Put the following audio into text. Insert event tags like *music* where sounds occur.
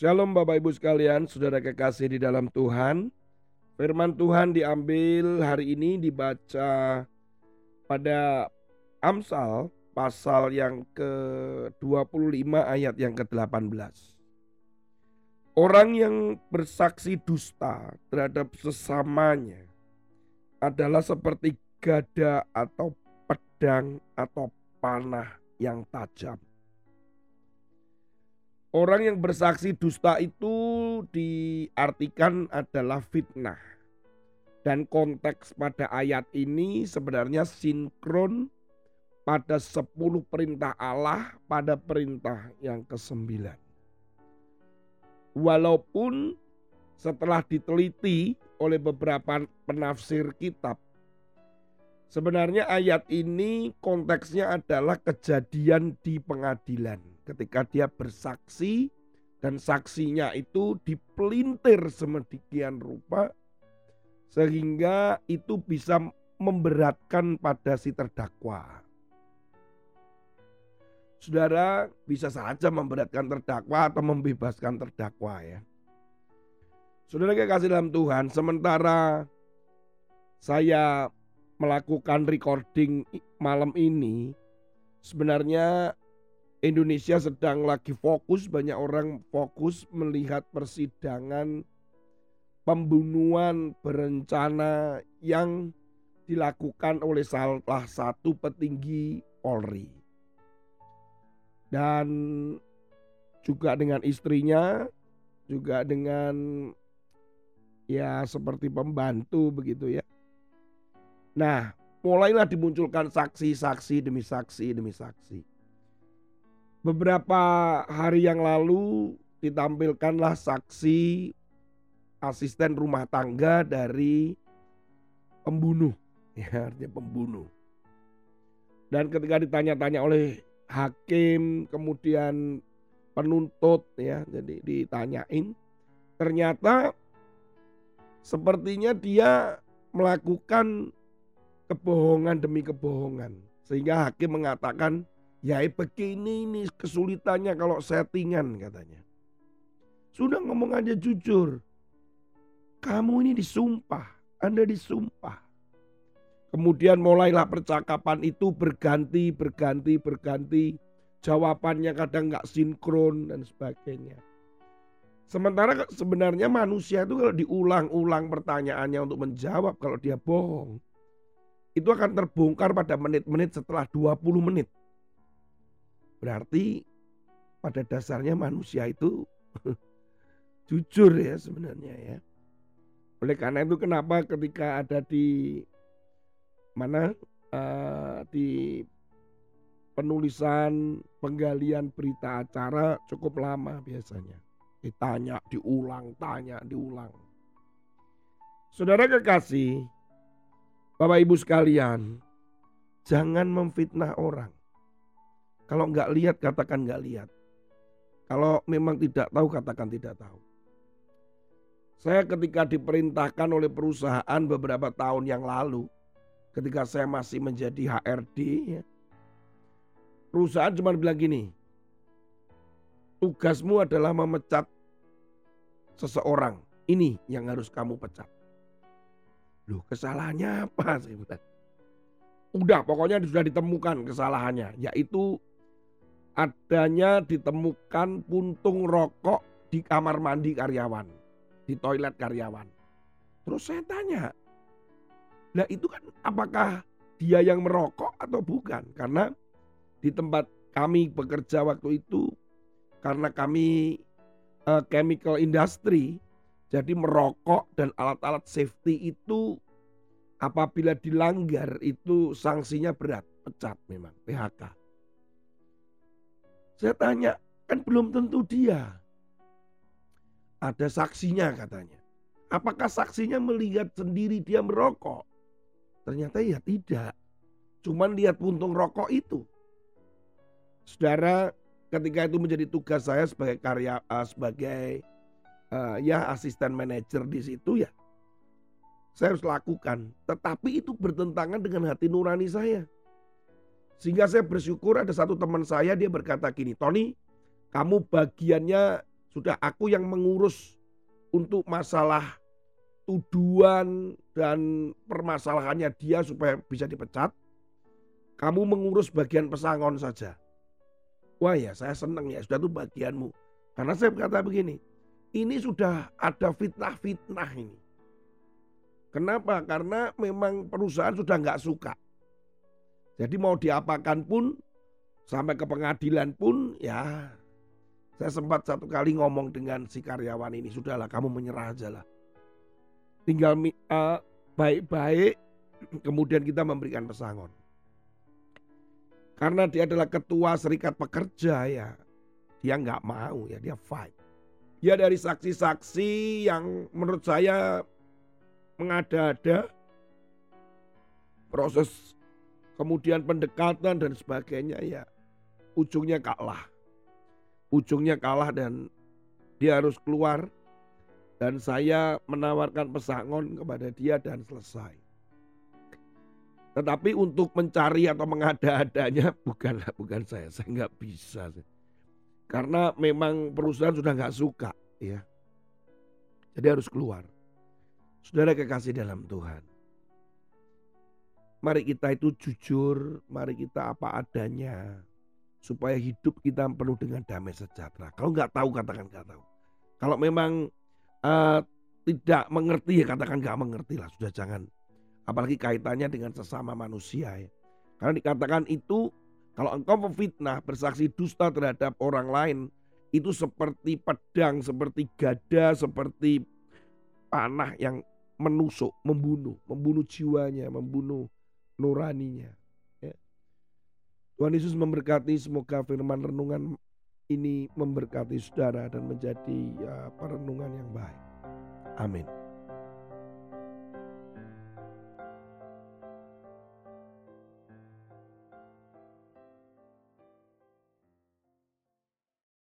Shalom Bapak Ibu sekalian, saudara kekasih di dalam Tuhan. Firman Tuhan diambil hari ini dibaca pada Amsal pasal yang ke-25 ayat yang ke-18. Orang yang bersaksi dusta terhadap sesamanya adalah seperti gada atau pedang atau panah yang tajam. Orang yang bersaksi dusta itu diartikan adalah fitnah. Dan konteks pada ayat ini sebenarnya sinkron pada 10 perintah Allah pada perintah yang ke-9. Walaupun setelah diteliti oleh beberapa penafsir kitab, sebenarnya ayat ini konteksnya adalah kejadian di pengadilan ketika dia bersaksi dan saksinya itu dipelintir semedikian rupa sehingga itu bisa memberatkan pada si terdakwa. Saudara bisa saja memberatkan terdakwa atau membebaskan terdakwa ya. Saudara kasih dalam Tuhan, sementara saya melakukan recording malam ini, sebenarnya Indonesia sedang lagi fokus, banyak orang fokus melihat persidangan pembunuhan berencana yang dilakukan oleh salah satu petinggi Polri. Dan juga dengan istrinya, juga dengan ya seperti pembantu begitu ya. Nah, mulailah dimunculkan saksi-saksi demi saksi demi saksi. Beberapa hari yang lalu ditampilkanlah saksi asisten rumah tangga dari pembunuh, ya artinya pembunuh. Dan ketika ditanya-tanya oleh hakim, kemudian penuntut ya, jadi ditanyain, ternyata sepertinya dia melakukan kebohongan demi kebohongan. Sehingga hakim mengatakan, ya begini ini kesulitannya kalau settingan katanya. Sudah ngomong aja jujur. Kamu ini disumpah, Anda disumpah. Kemudian mulailah percakapan itu berganti, berganti, berganti. Jawabannya kadang nggak sinkron dan sebagainya. Sementara sebenarnya manusia itu kalau diulang-ulang pertanyaannya untuk menjawab kalau dia bohong. Itu akan terbongkar pada menit-menit setelah 20 menit. Berarti pada dasarnya manusia itu *laughs* jujur ya sebenarnya ya. Oleh karena itu kenapa ketika ada di mana uh, di penulisan penggalian berita acara cukup lama biasanya. Ditanya, diulang, tanya, diulang. Saudara kekasih, Bapak Ibu sekalian, jangan memfitnah orang. Kalau nggak lihat, katakan nggak lihat. Kalau memang tidak tahu, katakan tidak tahu. Saya ketika diperintahkan oleh perusahaan beberapa tahun yang lalu, ketika saya masih menjadi HRD, ya, perusahaan cuma bilang gini, tugasmu adalah memecat seseorang. Ini yang harus kamu pecat. Loh kesalahannya apa? *laughs* Saya bilang. Udah pokoknya sudah ditemukan kesalahannya. Yaitu adanya ditemukan puntung rokok di kamar mandi karyawan di toilet karyawan. Terus saya tanya, nah itu kan apakah dia yang merokok atau bukan? Karena di tempat kami bekerja waktu itu, karena kami uh, chemical industry, jadi merokok dan alat-alat safety itu apabila dilanggar itu sanksinya berat, pecat memang, PHK. Saya tanya, kan belum tentu dia. Ada saksinya katanya. Apakah saksinya melihat sendiri dia merokok? Ternyata ya tidak. Cuman lihat puntung rokok itu. Saudara, ketika itu menjadi tugas saya sebagai karya uh, sebagai uh, ya asisten manajer di situ ya. Saya harus lakukan, tetapi itu bertentangan dengan hati nurani saya. Sehingga saya bersyukur ada satu teman saya dia berkata gini, Tony, kamu bagiannya Sudah aku yang mengurus untuk masalah tuduhan dan permasalahannya dia supaya bisa dipecat. Kamu mengurus bagian pesangon saja. Wah ya saya senang ya sudah itu bagianmu. Karena saya berkata begini, ini sudah ada fitnah-fitnah ini. Kenapa? Karena memang perusahaan sudah nggak suka. Jadi mau diapakan pun sampai ke pengadilan pun ya saya sempat satu kali ngomong dengan si karyawan ini sudahlah kamu menyerah aja lah tinggal uh, baik-baik *clears throat* kemudian kita memberikan pesangon. Karena dia adalah ketua serikat pekerja ya, dia nggak mau ya dia fight. Dia dari saksi-saksi yang menurut saya mengada-ada proses kemudian pendekatan dan sebagainya ya ujungnya kalah. Ujungnya kalah dan dia harus keluar dan saya menawarkan pesangon kepada dia dan selesai. Tetapi untuk mencari atau mengada-adanya *laughs* bukanlah bukan saya, saya nggak bisa. Karena memang perusahaan sudah nggak suka, ya. Jadi harus keluar. Saudara kekasih dalam Tuhan. Mari kita itu jujur, mari kita apa adanya. Supaya hidup kita penuh dengan damai sejahtera. Kalau nggak tahu katakan nggak tahu. Kalau memang uh, tidak mengerti ya katakan nggak mengerti lah sudah jangan apalagi kaitannya dengan sesama manusia ya karena dikatakan itu kalau engkau memfitnah bersaksi dusta terhadap orang lain itu seperti pedang seperti gada seperti panah yang menusuk membunuh membunuh jiwanya membunuh nuraninya ya. Tuhan Yesus memberkati semoga firman renungan ini memberkati saudara dan menjadi ya, perenungan yang baik. Amin.